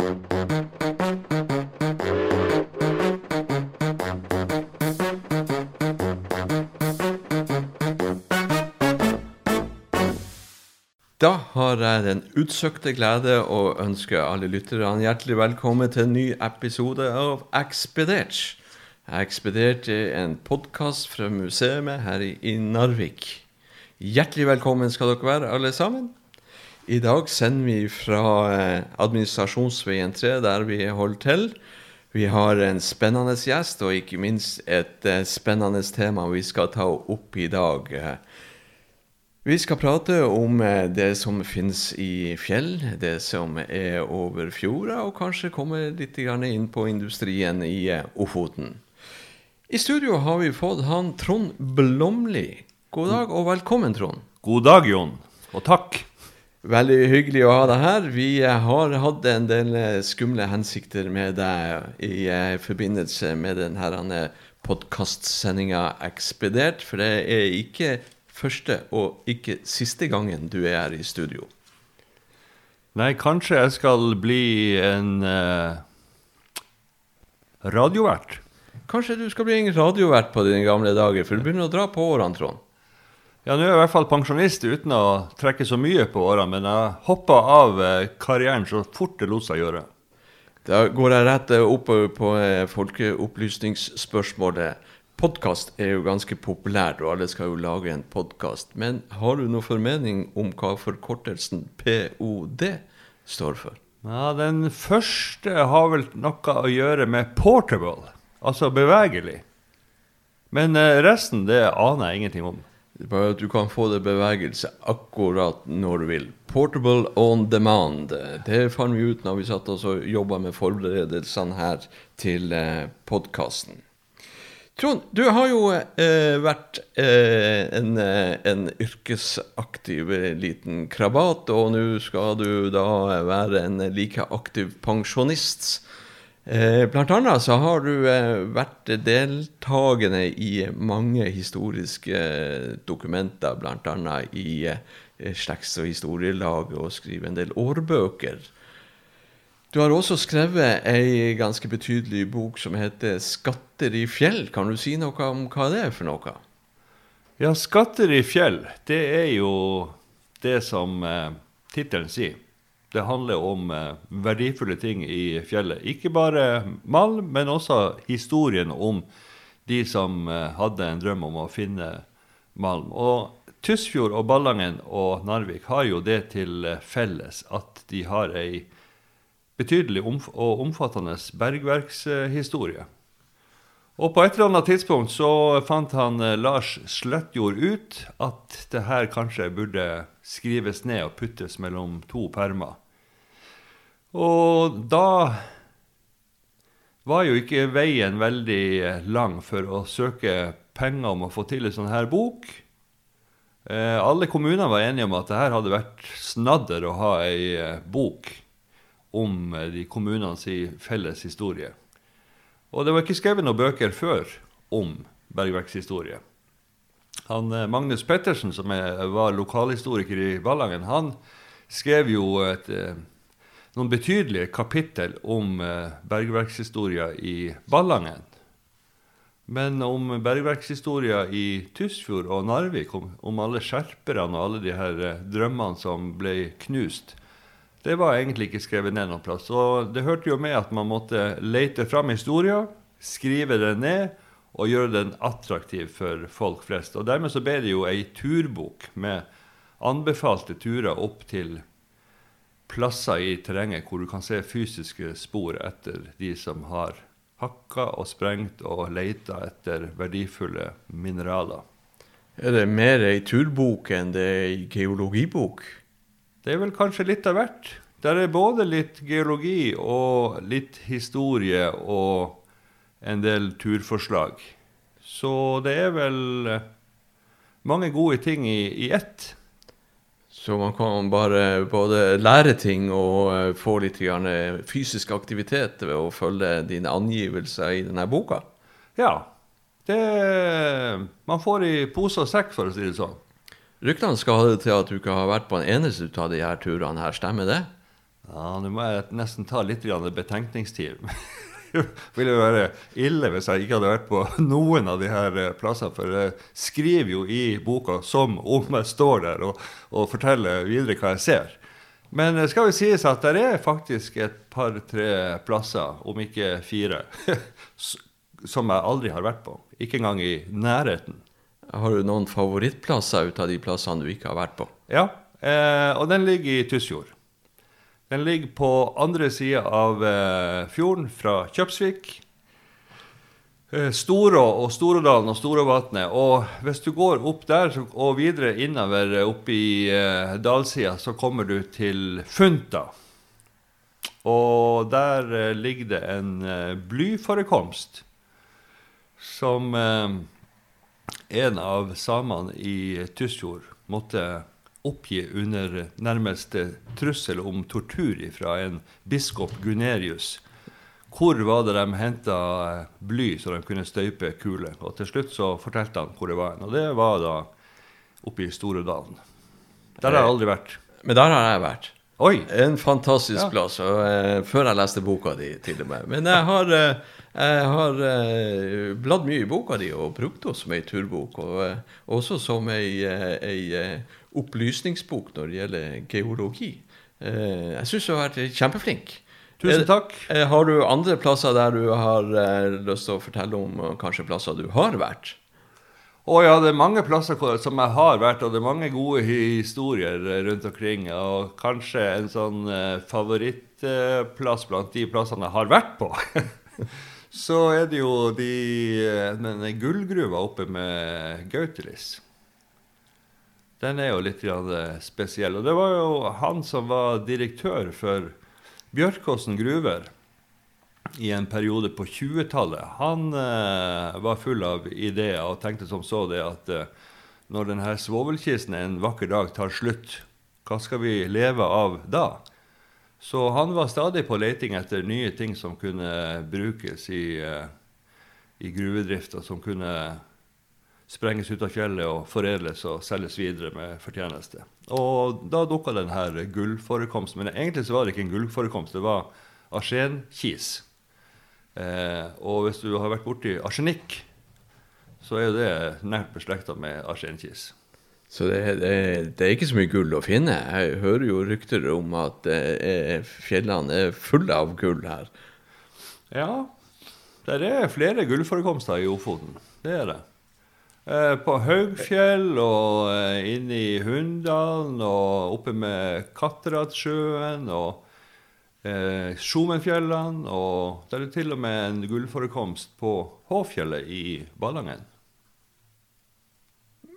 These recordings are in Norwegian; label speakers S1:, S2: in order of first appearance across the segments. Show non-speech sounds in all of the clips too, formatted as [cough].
S1: Da har jeg den utsøkte glede å ønske alle lytterne hjertelig velkommen til en ny episode av Ekspedert. Ekspedert er en podkast fra museet her i, Narvik. Hjertelig velkommen skal dere være, alle sammen. I dag sender vi fra eh, administrasjonsveien 3, der vi holder til. Vi har en spennende gjest, og ikke minst et eh, spennende tema vi skal ta opp i dag. Vi skal prate om eh, det som finnes i fjell, det som er over fjorda, og kanskje komme litt inn på industrien i Ofoten. I studio har vi fått han Trond Blomli. God dag og velkommen, Trond.
S2: God dag, Jon. Og takk.
S1: Veldig hyggelig å ha deg her. Vi eh, har hatt en del skumle hensikter med deg i forbindelse med denne podkastsendinga Ekspedert, for det er ikke første og ikke siste gangen du er her i studio?
S2: Nei, kanskje jeg skal bli en uh, radiovert.
S1: Kanskje du skal bli en radiovert på dine gamle dager, for du begynner å dra på årene, Trond.
S2: Ja, nå er jeg i hvert fall pensjonist uten å trekke så mye på årene, men jeg hoppa av eh, karrieren så fort det lot seg gjøre.
S1: Da går jeg rett oppover på eh, folkeopplysningsspørsmålet. Podkast er jo ganske populært, og alle skal jo lage en podkast. Men har du noen formening om hva forkortelsen POD står for?
S2: Ja, Den første har vel noe å gjøre med portable, altså bevegelig. Men eh, resten det aner jeg ingenting om.
S1: Bare at du kan få det bevegelse akkurat når du vil. Portable on demand. Det fant vi ut når vi satt oss og jobba med forberedelsene her til eh, podkasten. Trond, du har jo eh, vært eh, en, eh, en, yrkesaktiv eh, liten krabat, og nå skal du da være en like aktiv pensjonist. Eh, blant annet så har du eh, vært deltakende i mange historiske dokumenter, bl.a. i slekts- og historielag, og skriver en del årbøker. Du har også skrevet ei ganske betydelig bok som heter 'Skatter i fjell'. Kan du si noe om hva det er for noe?
S2: Ja, 'Skatter i fjell' det er jo det som eh, tittelen sier. Det handler om eh, verdifulle ting i fjellet. Ikke bare malm, men også historien om de som eh, hadde en drøm om å finne malm. Og Tysfjord og Ballangen og Narvik har jo det til eh, felles at de har ei betydelig og omfattende bergverkshistorie. Og på et eller annet tidspunkt så fant han Lars Sløttjord ut at det her kanskje burde skrives ned og puttes mellom to permer. Og da var jo ikke veien veldig lang for å søke penger om å få til en sånn her bok. Eh, alle kommunene var enige om at det her hadde vært snadder å ha ei eh, bok om eh, de kommunenes felles historie. Og det var ikke skrevet noen bøker før om bergverkshistorie. Han, eh, Magnus Pettersen, som er, var lokalhistoriker i Ballangen, han skrev jo et, eh, noen betydelige kapittel om bergverkshistoria i Ballangen. Men om bergverkshistoria i Tysfjord og Narvik, om, om alle skjerperne og alle de her drømmene som ble knust, det var egentlig ikke skrevet ned noen plass. Og det hørte jo med at man måtte lete fram historia, skrive den ned og gjøre den attraktiv for folk flest. Og dermed så ble det jo ei turbok med anbefalte turer opp til plasser i terrenget hvor du kan se fysiske spor etter de som har hakka og sprengt og leita etter verdifulle mineraler.
S1: Er det mer ei turbok enn det er ei geologibok?
S2: Det er vel kanskje litt av hvert. Der er både litt geologi og litt historie og en del turforslag. Så det er vel mange gode ting i, i ett.
S1: Så man kan bare både lære ting og uh, få litt uh, fysisk aktivitet ved å følge dine angivelser i denne boka?
S2: Ja. Det Man får i pose og sekk, for å si det sånn.
S1: Ryktene skal ha det til at du ikke har vært på en eneste av de her turene her, stemmer det?
S2: Ja, Nå må jeg nesten ta litt betenkningstid. [laughs] [laughs] Ville være ille hvis jeg ikke hadde vært på noen av de her eh, plassene. For jeg skriver jo i boka som om jeg står der og, og forteller videre hva jeg ser. Men det skal jo sies at det er faktisk et par-tre plasser, om ikke fire, [laughs] som jeg aldri har vært på. Ikke engang i nærheten.
S1: Har du noen favorittplasser ut av de plassene du ikke har vært på?
S2: Ja, eh, og den ligger i Tysfjord. Den ligger på andre sida av eh, fjorden fra Kjøpsvik. Eh, Storå og Storådalen og Storåvatnet. Og hvis du går opp der og videre innover eh, opp i eh, dalsida, så kommer du til Funta. Og der eh, ligger det en eh, blyforekomst som eh, en av samene i Tysfjord måtte oppgi under nærmeste trussel om tortur fra en biskop Gunerius. Hvor var det de henta bly så de kunne støype kuler? Og til slutt så fortalte han hvor det var. Og det var da oppe i Storedalen. Der har jeg aldri vært.
S1: Men der har jeg vært.
S2: Oi!
S1: En fantastisk
S2: Ja.
S1: plass, og, uh, før jeg leste boka di, til og med. Men jeg har, uh, jeg har uh, bladd mye i boka di og brukt det som ei turbok. Og også som ei, ei opplysningsbok når det gjelder geologi. Eh, jeg syns du har vært kjempeflink.
S2: Tusen
S1: Eh,
S2: takk.
S1: eh, Har du andre plasser der du har lyst til å fortelle om kanskje plasser du har vært?
S2: Å ja, det er mange plasser som jeg har vært, og det er mange gode historier rundt omkring. Og kanskje en sånn favorittplass blant de plassene jeg har vært på. [laughs] Så er det jo de, denne gullgruva oppe med Gautelis. Den er jo litt eh, spesiell. Og det var jo han som var direktør for Bjørkåsen gruver i en periode på 20-tallet. Han eh, var full av ideer og tenkte som så det at eh, når denne svovelkisten en vakker dag tar slutt, hva skal vi leve av da? Så han var stadig på leting etter nye ting som kunne brukes i, eh, i gruvedrift, og som kunne sprenges ut av fjellet og foredles og selges videre med fortjeneste. Og da dukka denne gullforekomsten. Men egentlig så var det ikke en gullforekomst, det var arsenkis. Eh, og hvis du har vært borti arsenikk, så er jo det nært beslekta med arsenkis.
S1: Så det, det, det er ikke så mye gull å finne. Jeg hører jo rykter om at eh, fjellene er fulle av gull her.
S2: Ja, det er flere gullforekomster i Ofoten. Det er det. Eh, på Haugfjell og eh, inne i Hunndalen og oppe med Katteratsjøen og eh, Sjomenfjellene. Og det er til og med en gullforekomst på Håfjellet i Ballangen.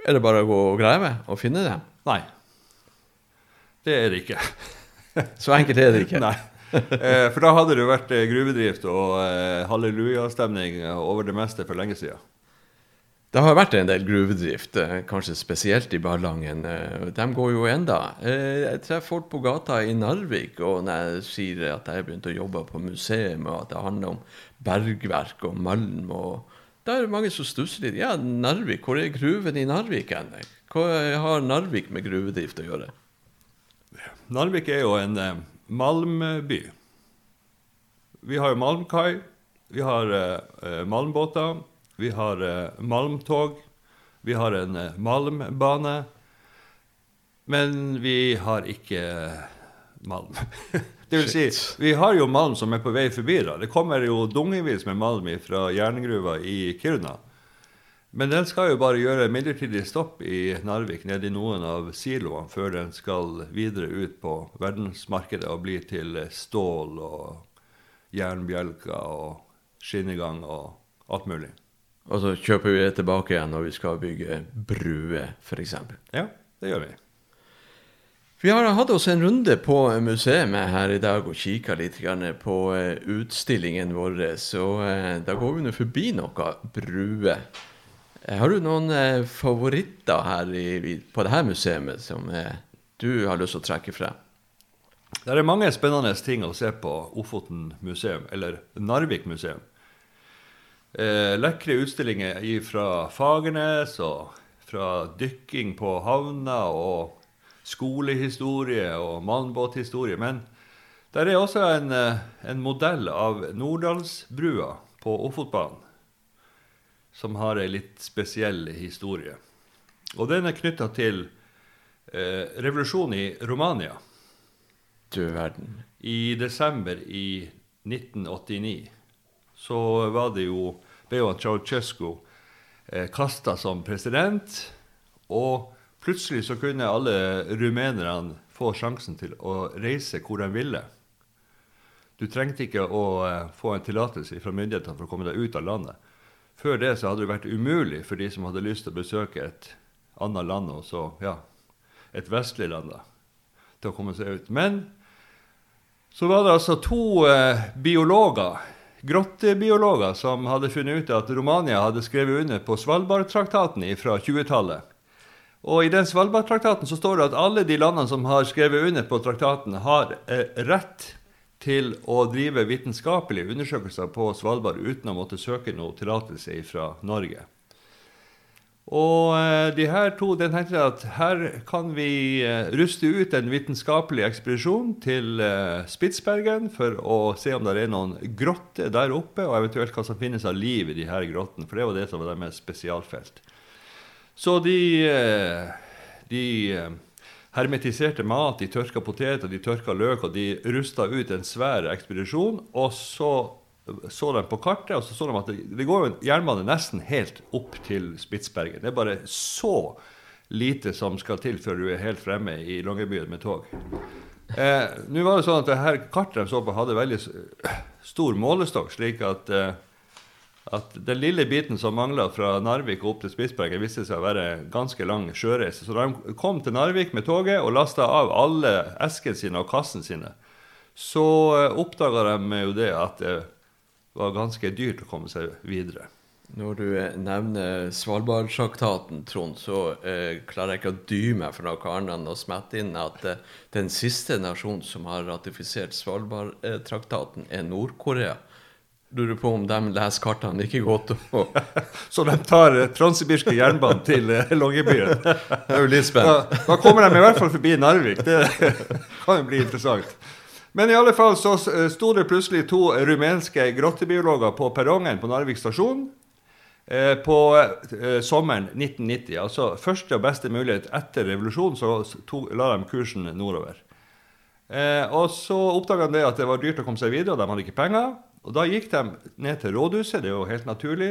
S1: Er det bare å gå og grave og finne det?
S2: Nei, det er det ikke. [laughs]
S1: Så enkelt er det ikke.
S2: Nei. Eh, for da hadde det vært gruvedrift og hallelujastemning over det meste for lenge siden.
S1: Det har vært en del gruvedrift, eh, kanskje spesielt i Ballangen. eh, De går jo enda. Eh, Jeg treffer folk på gata i Narvik, og når jeg sier at jeg har begynt å jobbe på museum, og at det handler om bergverk og malm og Da er det mange som stusser litt. Ja, Narvik, hvor er gruven i Narvik hen? Hva har Narvik med gruvedrift å gjøre?
S2: Narvik er jo en malmby. Vi har jo malmkai, vi har malmbåter, vi har eh, malmtog, vi har en eh, malmbane. Men vi har ikke eh, malm. [laughs] Det vil si, vi har jo malm som er på vei forbi. da. Det kommer jo dungevis med malm fra jerngruva i Kiruna. Men den skal jo bare gjøre midlertidig stopp i Narvik, nede i noen av siloene, før den skal videre ut på verdensmarkedet og bli til stål og jernbjelker og skinnegang og alt mulig.
S1: Og så kjøper vi det tilbake igjen når vi skal bygge bruer, f.eks.
S2: Ja, det gjør vi.
S1: Vi har hatt oss en runde på museet her i dag og kikka litt på eh, utstillingen vår. Så eh, da går vi nå forbi noen bruer. Eh, Har du noen favoritter her i, på dette museet som du har lyst til å trekke frem?
S2: Det er mange spennende ting å se på Ofoten museum, eller Narvik museum. Eh, lekre utstillinger fra Fagernes og fra dykking på havna og skolehistorie og mannbåthistorie. Men Der er også en, eh, en modell av Nordalsbrua på Ofotbanen, som har ei litt spesiell historie. Og den er knytta til eh, revolusjonen i Romania.
S1: Du verden.
S2: I desember i 1989 så var det jo ble Ceaucescu eh, kasta som president. Og plutselig så kunne alle rumenerne få sjansen til å reise hvor de ville. Du trengte ikke å eh, få en tillatelse fra myndighetene for å komme deg ut av landet. Før det så hadde det vært umulig for de som hadde lyst til å besøke et annet land, og så, ja, et vestlig land, da, til å komme seg ut. Men så var det altså to eh, biologer, grottebiologer, som hadde funnet ut at Romania hadde skrevet under på Svalbardtraktaten fra 20-tallet. Og I den Svalbardtraktaten så står det at alle de landene som har skrevet under på traktaten, har eh, rett til å drive vitenskapelige undersøkelser på Svalbard uten å måtte søke noe tillatelse fra Norge. Og eh, de her to den tenkte at her kan vi eh, ruste ut en vitenskapelig ekspedisjon til eh, Spitsbergen for å se om det er noen grotter der oppe, og eventuelt hva som finnes av liv i de her grottene. For det var det som var deres spesialfelt. Så de, de hermetiserte mat, de tørka poteter, de tørka løk, og de rusta ut en svær ekspedisjon. Og så så de på kartet, og så så de at det, det går jo en jernbane nesten helt opp til Spitsbergen. Det er bare så lite som skal til før du er helt fremme i Longyearbyen med tog. Eh, Nå var det sånn at det her kartet de så på, hadde veldig stor målestokk, slik at, eh, at den lille biten som mangla fra Narvik opp til Spitsbergen, viste seg å være ganske lang sjøreise. Så de kom til Narvik med toget og lasta av alle eskene sine og kassene sine, så eh, oppdaga de jo det at eh, var ganske dyrt å komme seg videre.
S1: Når du eh, nevner Svalbardtraktaten, Trond, så eh, klarer jeg ikke å dy meg for noe annet enn å smette inn at eh, den siste nasjonen som har ratifisert Svalbardtraktaten, er Nord-Korea. Lurer på om de leser kartene like godt. [laughs]
S2: så de tar eh, Transsibirske jernbanen til eh, Longyearbyen?
S1: Jeg er jo litt spent.
S2: Da, da kommer de i hvert fall forbi Narvik. Det [laughs] kan jo bli interessant. Men i alle fall så eh, sto det plutselig to rumenske grottebiologer på perrongen på Narvik stasjon eh, på eh, sommeren 1990. Altså første og beste mulighet etter revolusjonen, så to, la de kursen nordover. Og så oppdaga de at det var dyrt å komme seg videre, og de hadde ikke penger. Og da gikk de ned til rådhuset, det er jo helt naturlig,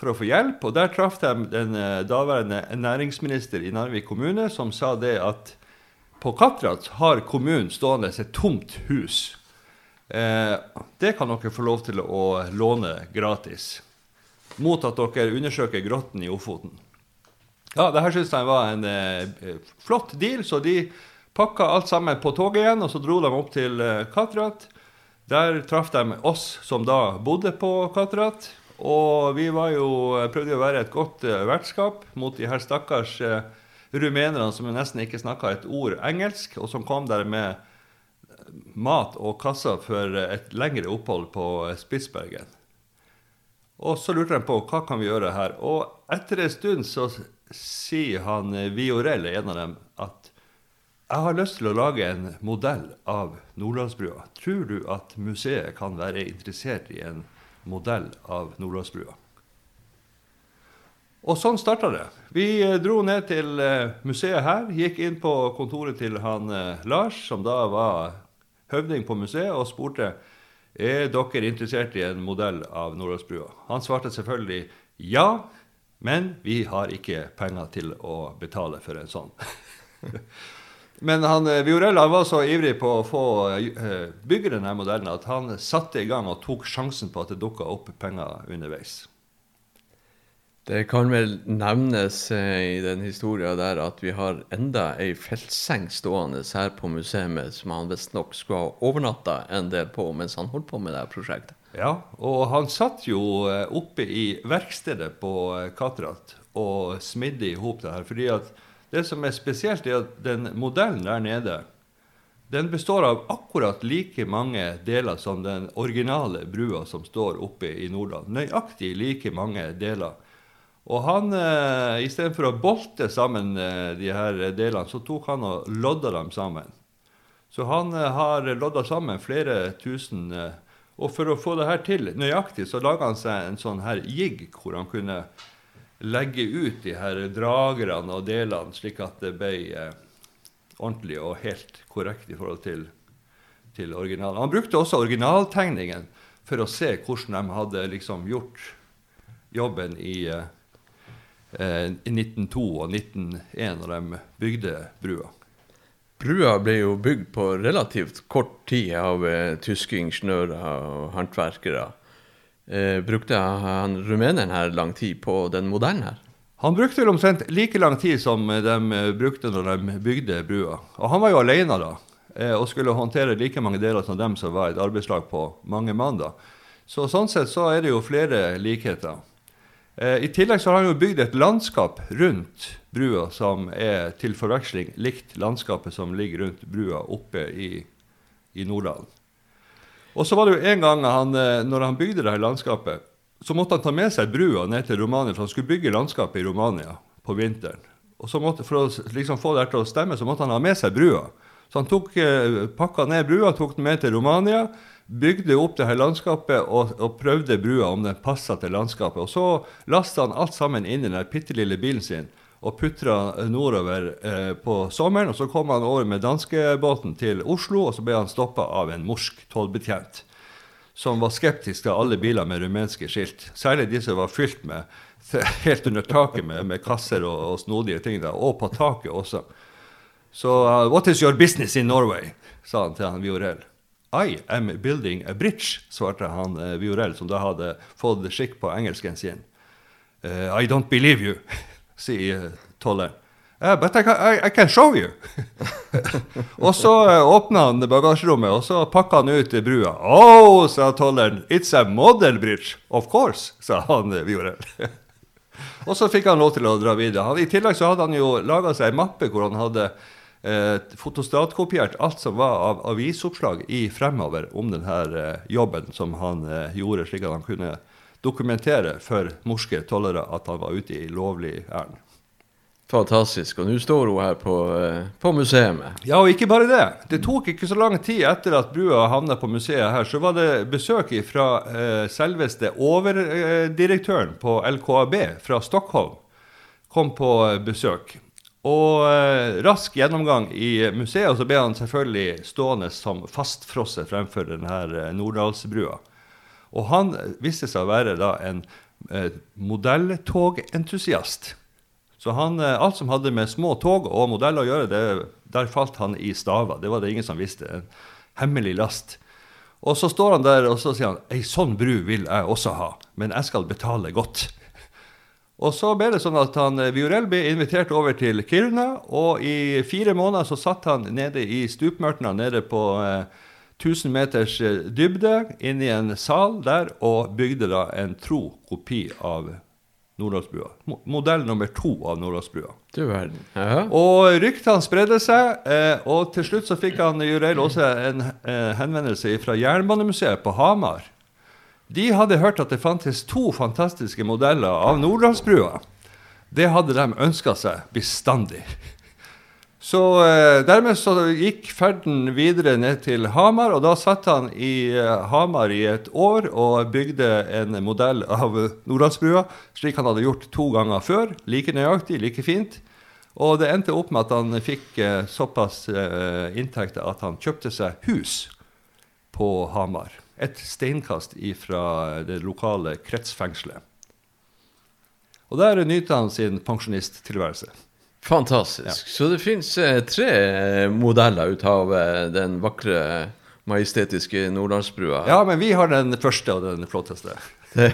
S2: for å få hjelp. Og der traff de den daværende næringsminister i Narvik kommune, som sa det at på Katrat har kommunen stående et tomt hus. Eh, det kan dere få lov til å låne gratis. Mot at dere undersøker grotten i Ofoten. Ja, det her syns jeg var en eh, flott deal, så de pakka alt sammen på toget igjen, og så dro de opp til eh, Katrat. Der traff de oss som da bodde på Katrat. Og vi var jo, prøvde å være et godt eh, vertskap mot de her stakkars eh, rumenerne som nesten ikke snakka et ord engelsk, og som kom der med mat og kasser for et lengre opphold på Spitsbergen. Og så lurte de på hva kan vi gjøre her. Og etter en stund så sier han Viorell, en av dem, at jeg har lyst til å lage en modell av Nordlandsbrua. Tror du at museet kan være interessert i en modell av Nordlandsbrua? Og sånn starta det. Vi eh, dro ned til eh, museet her. Gikk inn på kontoret til han eh, Lars, som da var høvding på museet, og spurte er dere interessert i en modell av Nordåsbrua. Han svarte selvfølgelig ja, men vi har ikke penger til å betale for en sånn. [laughs] men han, Viorella var så ivrig på å få bygge denne modellen at han satte i gang og tok sjansen på at det dukka opp penger underveis.
S1: Det kan vel nevnes eh, i den historia der at vi har enda ei feltseng stående her på museet som han visstnok skulle ha overnatta en del på mens han holdt på med det prosjektet.
S2: Ja, og han satt jo eh, oppe i verkstedet på eh, Katrat og smidde i hop det her. fordi at det som er spesielt, er at den modellen der nede den består av akkurat like mange deler som den originale brua som står oppe i Nordland. Nøyaktig like mange deler. Og han, eh, istedenfor å bolte sammen eh, de her delene, så tok han og lodda dem sammen. Så han eh, har lodda sammen flere tusen eh, Og for å få det her til nøyaktig, så laga han seg en sånn her jigg hvor han kunne legge ut de her dragerne og delene, slik at det ble eh, ordentlig og helt korrekt i forhold til, til originalen. Han brukte også originaltegningen for å se hvordan de hadde liksom gjort jobben i eh, eh, 1902 og 1901, når de bygde brua.
S1: Brua ble jo bygd på relativt kort tid av eh, tyske ingeniører og håndverkere. Eh, brukte han rumeneren her lang tid på den modellen her?
S2: Han brukte vel omtrent like lang tid som de eh, brukte når de bygde brua. Og han var jo alene da, eh, og skulle håndtere like mange deler som dem som var et arbeidslag på mange mann. da. Så sånn sett så er det jo flere likheter. Eh, I tillegg så har han jo bygd et landskap rundt brua som er til forveksling likt landskapet som ligger rundt brua oppe i, i Nordland. Og så var det jo en gang han, eh, når han bygde det her landskapet, så måtte han ta med seg brua ned til Romania, for han skulle bygge landskapet i Romania på vinteren. Og så måtte, For å liksom få det til å stemme, så måtte han ha med seg brua. Så han tok, eh, pakka ned brua, tok den med til Romania, bygde opp det her landskapet og, og prøvde brua om den passa til landskapet. Og så lasta han alt sammen inn i den bitte lille bilen sin og putra nordover eh, på sommeren. Og så kom han over med danskebåten til Oslo, og så ble han stoppa av en morsk tollbetjent som var skeptisk til alle biler med rumenske skilt. Særlig de som var fylt med [laughs] helt under taket med, med kasser og, og, snodige ting. Da, og på taket også. Så uh, What is your business in Norway? sa han til han Viorel. I am building a bridge, svarte han uh, Viorel, som da hadde fått skikk på engelsken sin. Uh, I don't believe you, [laughs] sier uh, tolleren. Uh, but I, I, I, can show you. [laughs] og så uh, åpna han bagasjerommet, og så pakka han ut brua. Oh, sa tolleren. It's a model bridge. Of course, sa han uh, Viorel. [laughs] og så fikk han lov til å dra videre. Han, I tillegg så hadde han jo laga seg en mappe hvor han hadde eh, fotostatkopiert alt som var av avisoppslag i Fremover om denne eh, jobben som han eh, gjorde, slik at han kunne dokumentere for morske tollere at han var ute i lovlig ærend.
S1: Fantastisk. Og nå står hun her på, eh, på museet.
S2: Ja, og ikke bare det. Det tok ikke så lang tid etter at brua havna på museet her, så var det besøk fra eh, selveste overdirektøren på LKAB fra Stockholm. Kom på besøk. Og eh, rask gjennomgang i museet, og så ble han selvfølgelig stående som fastfrosset fremfor denne nordalsbrua. Norddalsbrua. Og han viste seg å være da en eh, modelltogentusiast. Så han, eh, alt som hadde med små tog og modeller å gjøre, det, der falt han i staver. Det var det ingen som visste. En hemmelig last. Og så står han der og så sier han, ei sånn bru vil jeg også ha, men jeg skal betale godt. Og så ble det sånn at han, eh, Viorel ble invitert over til Kiruna, og i fire måneder så satt han nede i stupmørtene nede på eh, 1000 meters eh, dybde inne i en sal der og bygde da en tro kopi av Nordlandsbrua. Modell nummer to av Nordlandsbrua.
S1: Du verden.
S2: Og ryktene spredde seg, eh, og til slutt så fikk han Jurel også en eh, henvendelse fra Jernbanemuseet på Hamar. De hadde hørt at det fantes to fantastiske modeller av Nordlandsbrua. Det hadde de ønska seg bestandig. Så eh, dermed så gikk ferden videre ned til Hamar, og da satt han i eh, Hamar i et år og bygde en modell av Nordlandsbrua, slik han hadde gjort to ganger før. Like nøyaktig, like fint. Og det endte opp med at han fikk eh, såpass eh, inntekter at han kjøpte seg hus på Hamar et steinkast fra det lokale kretsfengselet. Og der nyter han sin pensjonisttilværelse.
S1: Fantastisk. Ja. Så det fins eh, tre eh, modeller ut av eh, den vakre, majestetiske Nordlandsbrua.
S2: Ja, men vi har den første og den flotteste. [laughs]
S1: det,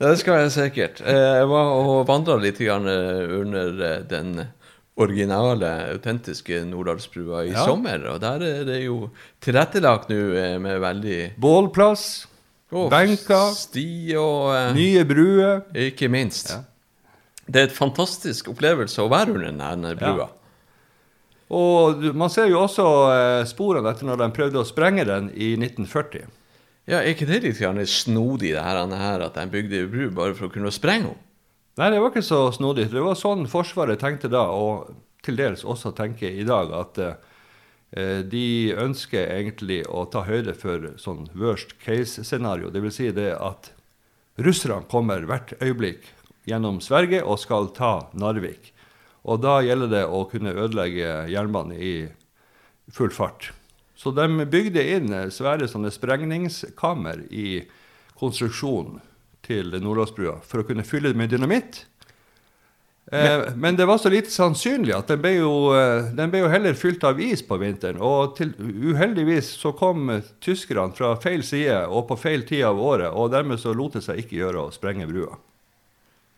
S1: det skal jeg sikkert. Jeg var og vandra litt under den originale, autentiske Nordalsbrua i ja. sommer. Og der er det jo tilrettelagt nå eh, med veldig
S2: Bålplass, oh, benker,
S1: sti og eh,
S2: Nye bruer.
S1: Ikke minst. Ja. Det er et fantastisk opplevelse å være under denne brua. Ja.
S2: Og man ser jo også uh, sporene etter når de prøvde å sprenge den i 1940.
S1: Ja, Er ikke det litt snodig, det her, at de bygde bru bare for å kunne sprenge henne?
S2: Nei, det var ikke så snodig. Det var sånn Forsvaret tenkte da, og til dels også tenker i dag, at eh, de ønsker egentlig å ta høyde for sånn worst case-scenario. Dvs. Si det at russerne kommer hvert øyeblikk gjennom Sverige og skal ta Narvik. Og da gjelder det å kunne ødelegge jernbanen i full fart. Så de bygde inn svære sånne sprengningskammer i konstruksjonen til Nordåsbrua for å kunne fylle det med dynamitt. Eh, men det var så lite sannsynlig at den ble, jo, eh, den ble jo heller fylt av is på vinteren. Og til, uheldigvis så kom tyskerne fra feil side og på feil tid av året, og dermed så lot det seg ikke gjøre å sprenge brua.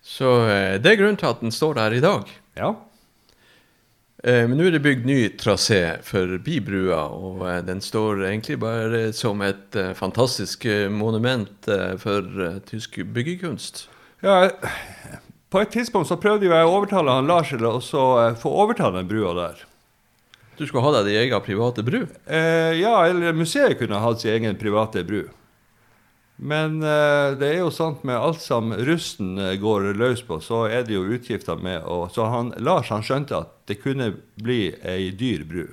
S1: Så eh, det er grunnen til at den står der i dag.
S2: Ja.
S1: Eh, men nå er det bygd ny trasé forbi brua, og eh, den står egentlig bare som et eh, fantastisk monument for tysk byggekunst.
S2: ja. På et tidspunkt så prøvde jeg å overtale han Lars til å få overta den brua der.
S1: Du skulle ha deg din egen private bru.
S2: Eh, ja, eller museet kunne hatt sin egen private bru. Men eh, det er jo sant med alt som russen eh, går løs på, så er det jo utgifter med å Så han, Lars han skjønte at det kunne bli ei dyr bru.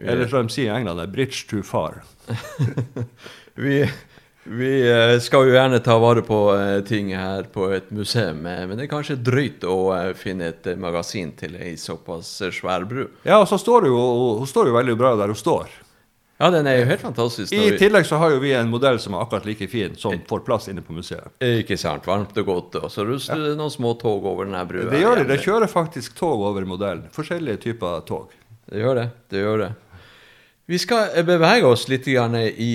S2: Eller som de sier i England, a bridge too far. [laughs]
S1: Vi, vi eh, skal jo gjerne ta vare på ting her på et museum, men det er kanskje drøyt å finne et magasin til ei såpass svær bru.
S2: Ja, og så står hun jo, hun står jo veldig bra der hun står.
S1: Ja, den er jo helt fantastisk.
S2: I
S1: vi-
S2: tillegg så har jo vi en modell som er akkurat like fin, som får plass inne på museet.
S1: Ikke sant, varmt og godt. Og så ruster det noen små tog over denne brua.
S2: Det gjør
S1: det.
S2: Det kjører faktisk tog over modellen. Forskjellige typer tog.
S1: Det gjør det. det gjør det. Vi skal eh, bevege oss litt i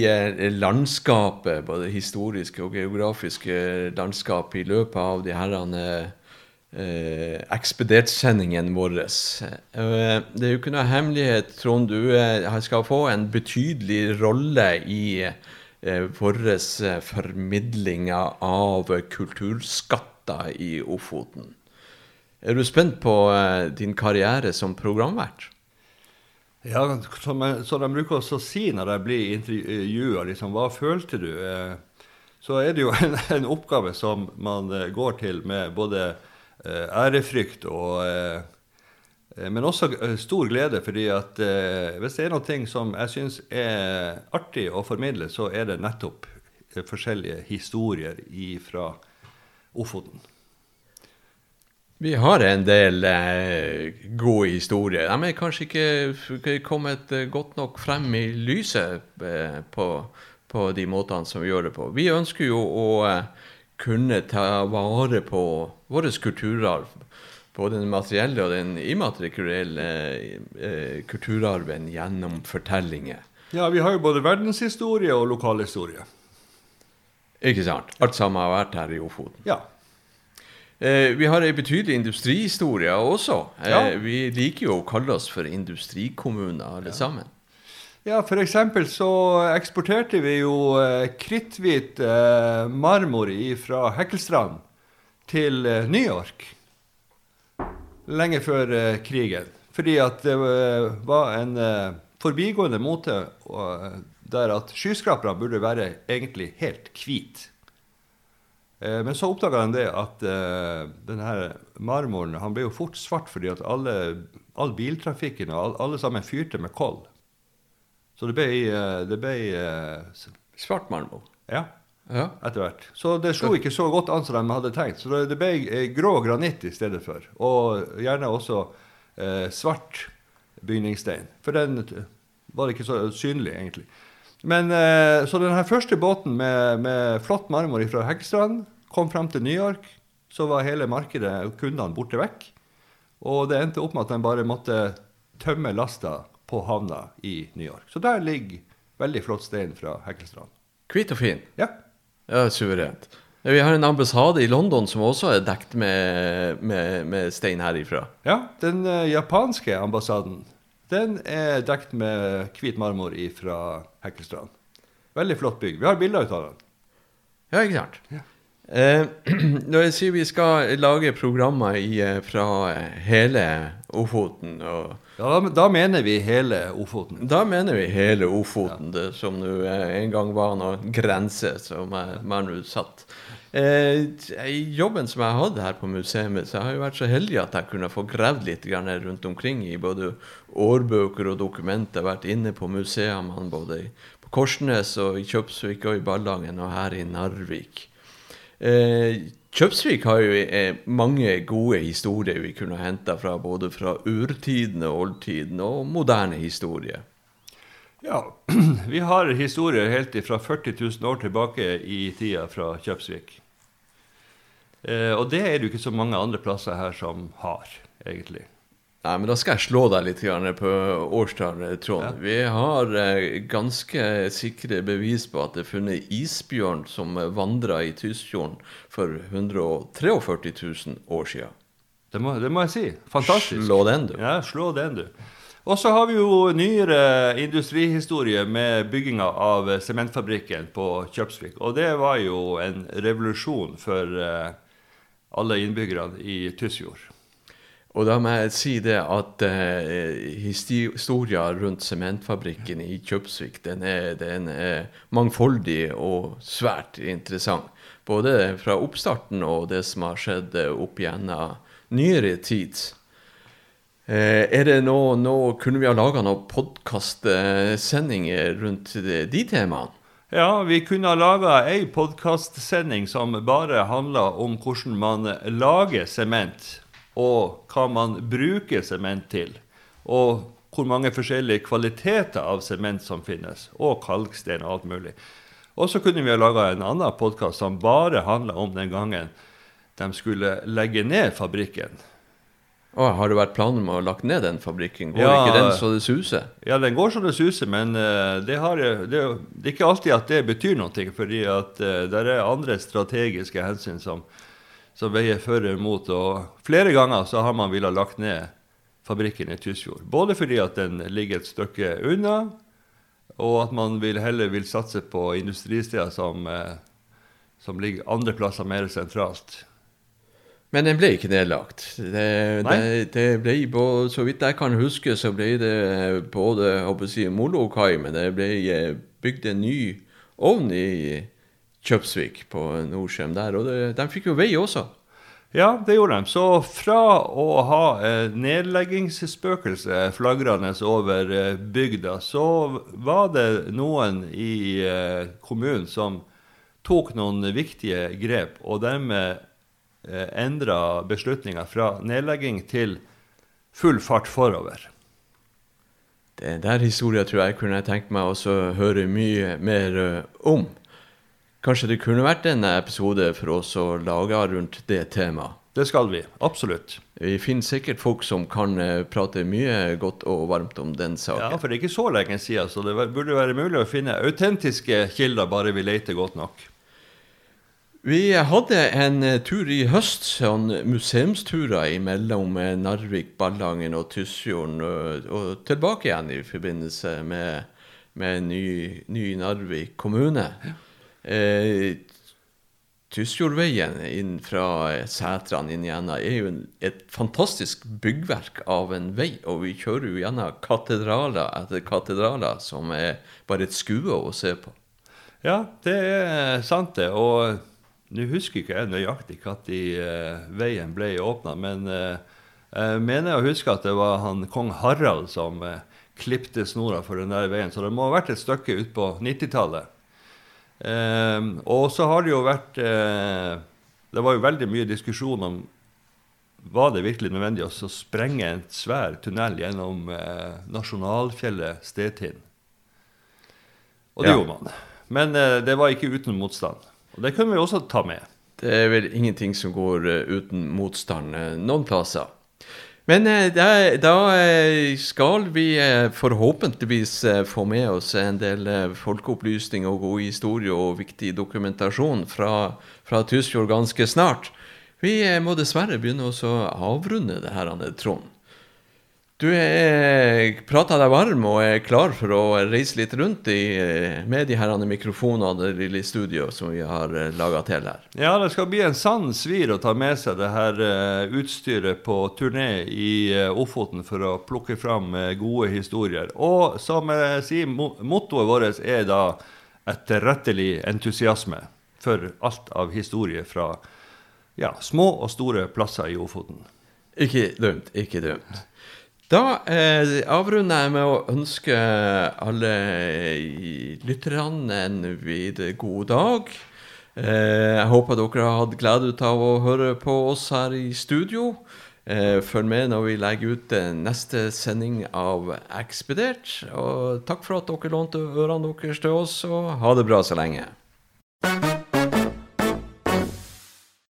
S1: eh, landskapet, både historiske og geografiske landskap, i løpet av de herrene eh, ekspedertsendingen vår. Eh, det er jo ikke noe hemmelighet, Trond. Du eh, skal få en betydelig rolle i eh, vår eh, formidling av kulturskatter i Ofoten. Er du spent på eh, din karriere som programvert?
S2: Ja, som, jeg, som de bruker å si når jeg blir intervjua, liksom, hva følte du? Så er det jo [laughs] en, en oppgave som man går til med både ærefrykt og eh, eh, Men også eh, stor glede, fordi at eh, hvis det er noe som jeg syns er artig å formidle, så er det nettopp eh, forskjellige historier fra Ofoten.
S1: Vi har en del eh, gode historier. De er kanskje ikke kommet eh, godt nok frem i lyset eh, på, på de måtene som vi gjør det på. Vi ønsker jo å eh, kunne ta vare på vår kulturarv. Både den materielle og den immaterielle eh, kulturarven gjennom fortellinger.
S2: Ja, vi har jo både verdenshistorie og lokalhistorie.
S1: Ikke sant? Alt sammen har vært her i Ofoten.
S2: Ja.
S1: Eh, vi har ei betydelig industrihistorie også. Eh,
S2: Ja.
S1: Vi liker jo å kalle oss for industrikommuner alle sammen.
S2: Ja, eksempel så eksporterte vi jo eh, kritthvit eh, marmor fra Hekkelstrand til eh, New York. Lenge før krigen. Fordi at det var en forbigående mote der at skyskraperne burde være egentlig helt hvite. Men så oppdaga han det at uh, denne marmoren han ble jo fort svart fordi at alle, all biltrafikken og all, alle sammen fyrte med koll. Så det ble, eh, det ble eh,
S1: Svart marmor.
S2: Ja,
S1: Ja.
S2: etter hvert. Så det slo ikke så godt an som de hadde tenkt. Så det, det ble eh, grå granitt i stedet for. Og gjerne også eh, svart bygningsstein. For den var ikke så synlig, egentlig. Men eh, Så den her første båten med, med flott marmor fra Heggstrand kom frem til New York. Så var hele markedet og kundene borte vekk. Og det endte opp med at de bare måtte tømme lasta på havna i New York. Så der ligger veldig flott stein fra Hekkelstrand.
S1: Hvit og fin.
S2: Ja.
S1: Ja, suverent. Vi har en ambassade i London som også er dekt med, med, med stein herifra.
S2: Ja, den eh, japanske ambassaden den er dekt med hvit marmor fra Hekkelstrand. Veldig flott bygg. Vi har bilder ut av den.
S1: Ja, ikke sant? Eh, [clears throat] når jeg sier vi skal lage programmer i, eh, fra eh, hele Ofoten, og
S2: Ja, da, da mener vi hele Ofoten.
S1: da mener vi hele Ofoten, det som nå eh, en gang var noen grense som er, man nå satt. Eh, jobben som jeg hadde her på museet, så jeg har jeg vært så heldig at jeg kunne få gravd litt grann rundt omkring i både årbøker og dokumenter. Vært inne på museene både på Korsnes og i Kjøpsvik og i Ballangen og her i Narvik. Eh, Kjøpsvik har jo eh, mange gode historier vi kunne henta fra både fra urtiden og oldtiden og moderne historie.
S2: Ja, [clears throat] vi har historier helt fra 40 000 år tilbake i tida fra Kjøpsvik. Eh, og det er det jo ikke så mange andre plasser her som har, egentlig.
S1: Nei, men da skal jeg slå deg litt på årstallet, Trond. Ja. Vi har eh, ganske sikre bevis på at det er funnet isbjørn som vandra i Tysfjorden for 143 000 år siden.
S2: Det det må, jeg si. Fantastisk.
S1: Slå den, du.
S2: Ja, slå den, du. Og så har vi jo nyere industrihistorie med bygginga av sementfabrikken på Kjøpsvik. Og det var jo en revolusjon for eh, alle innbyggerne i Tysfjord.
S1: Og da må jeg si det at uh, historia rundt sementfabrikken i Kjøpsvik den er, den er, mangfoldig og svært interessant. Både fra oppstarten og det som har skjedd opp gjennom nyere tid. Uh, er det nå, nå Kunne vi ha laga noen podkastsendinger rundt de, de temaene?
S2: Ja, vi kunne ha laga ei podkastsending som bare handla om hvordan man lager sement og hva man bruker sement til. Og hvor mange forskjellige kvaliteter av sement som finnes, og kalkstein og alt mulig. Og så kunne vi ha laga en annen podkast som bare handla om den gangen de skulle legge ned fabrikken.
S1: Oh, har det vært planer om å lagt ned den fabrikken? Går ja, ikke den så det suser?
S2: Ja, den går så det suser, men uh, det, har, det, det, er ikke alltid at det betyr noe. fordi at uh, det er andre strategiske hensyn som, som veier for og mot. Og flere ganger så har man villet lagt ned fabrikken i Tysfjord. Både fordi at den ligger et stykke unna, og at man vil heller vil satse på industristeder som, eh, som ligger andre plasser mer sentralt.
S1: Men den ble ikke nedlagt. Det, det, det ble, så vidt jeg kan huske, så ble det både si, Molo-Kai, men det ble eh, bygd en ny ovn i Kjøpsvik på Norskjem der, og det, de fikk jo vei også.
S2: Ja, det gjorde de. Så fra å ha eh, nedleggingsspøkelse flagrende over eh, bygda, så var det noen i eh, kommunen som tok noen viktige grep, og dermed eh, endra beslutninga fra nedlegging til full fart forover.
S1: Det der historien tror jeg kunne jeg tenkt meg å høre mye mer om. Kanskje det kunne vært en episode for oss å lage rundt det temaet?
S2: Det skal vi. Absolutt.
S1: Vi finner sikkert folk som kan eh, prate mye godt og varmt om den saken.
S2: Ja, for det er ikke så lenge siden, så det burde være mulig å finne autentiske kilder, bare vi leter godt nok.
S1: Vi hadde en eh, tur i høst, sånn museumsturer mellom eh, Narvik, Ballangen og Tysfjorden, og, og, tilbake igjen i forbindelse med, med ny, ny Narvik kommune. Ja. Eh, Tysfjordveien inn fra Sætran inn gjennom er jo en, et fantastisk byggverk av en vei. Og vi kjører jo gjennom katedraler etter katedraler som er bare et skue å se på.
S2: Ja, det er sant, det. Og nå husker ikke jeg nøyaktig når uh, veien ble åpna, men uh, jeg mener å huske at det var han kong Harald som uh, klipte snora for den der veien. Så det må ha vært et stykke ut på 90-tallet. Eh, og så har det jo vært eh, Det var jo veldig mye diskusjon om var det virkelig nødvendig å sprenge en svær tunnel gjennom eh, nasjonalfjellet Stetind. Og det ja. gjorde man. Men eh, det var ikke uten motstand. Og det kunne vi også ta med.
S1: Det er vel ingenting som går uten motstand noen plasser. Men eh, da, da, eh, skal vi eh, forhåpentligvis få med oss en del folkeopplysning og god historie og viktig dokumentasjon fra, fra Tysfjord ganske snart. Vi må dessverre begynne å avrunde det her, Trond. Du er prata deg varm og er klar for å reise litt rundt i, med de her mikrofonene det lille studioet som vi har eh, laga til her.
S2: Ja, det skal bli en sann svir å ta med seg det her uh, utstyret på turné i Ofoten for å plukke fram gode historier. Og som jeg sier, mottoet vårt er da etterrettelig entusiasme. for alt av historie fra ja, små og store plasser i Ofoten.
S1: Ikke dumt, ikke dumt. Da eh, avrunder jeg med å ønske alle lytterne en videre god dag. Eh, jeg håper dere har hatt glede av å høre på oss her i studio. Eh, følg med når vi legger ut eh, neste sending av Ekspedert. Og takk for at dere lånte ørene deres til oss, og ha det bra så lenge.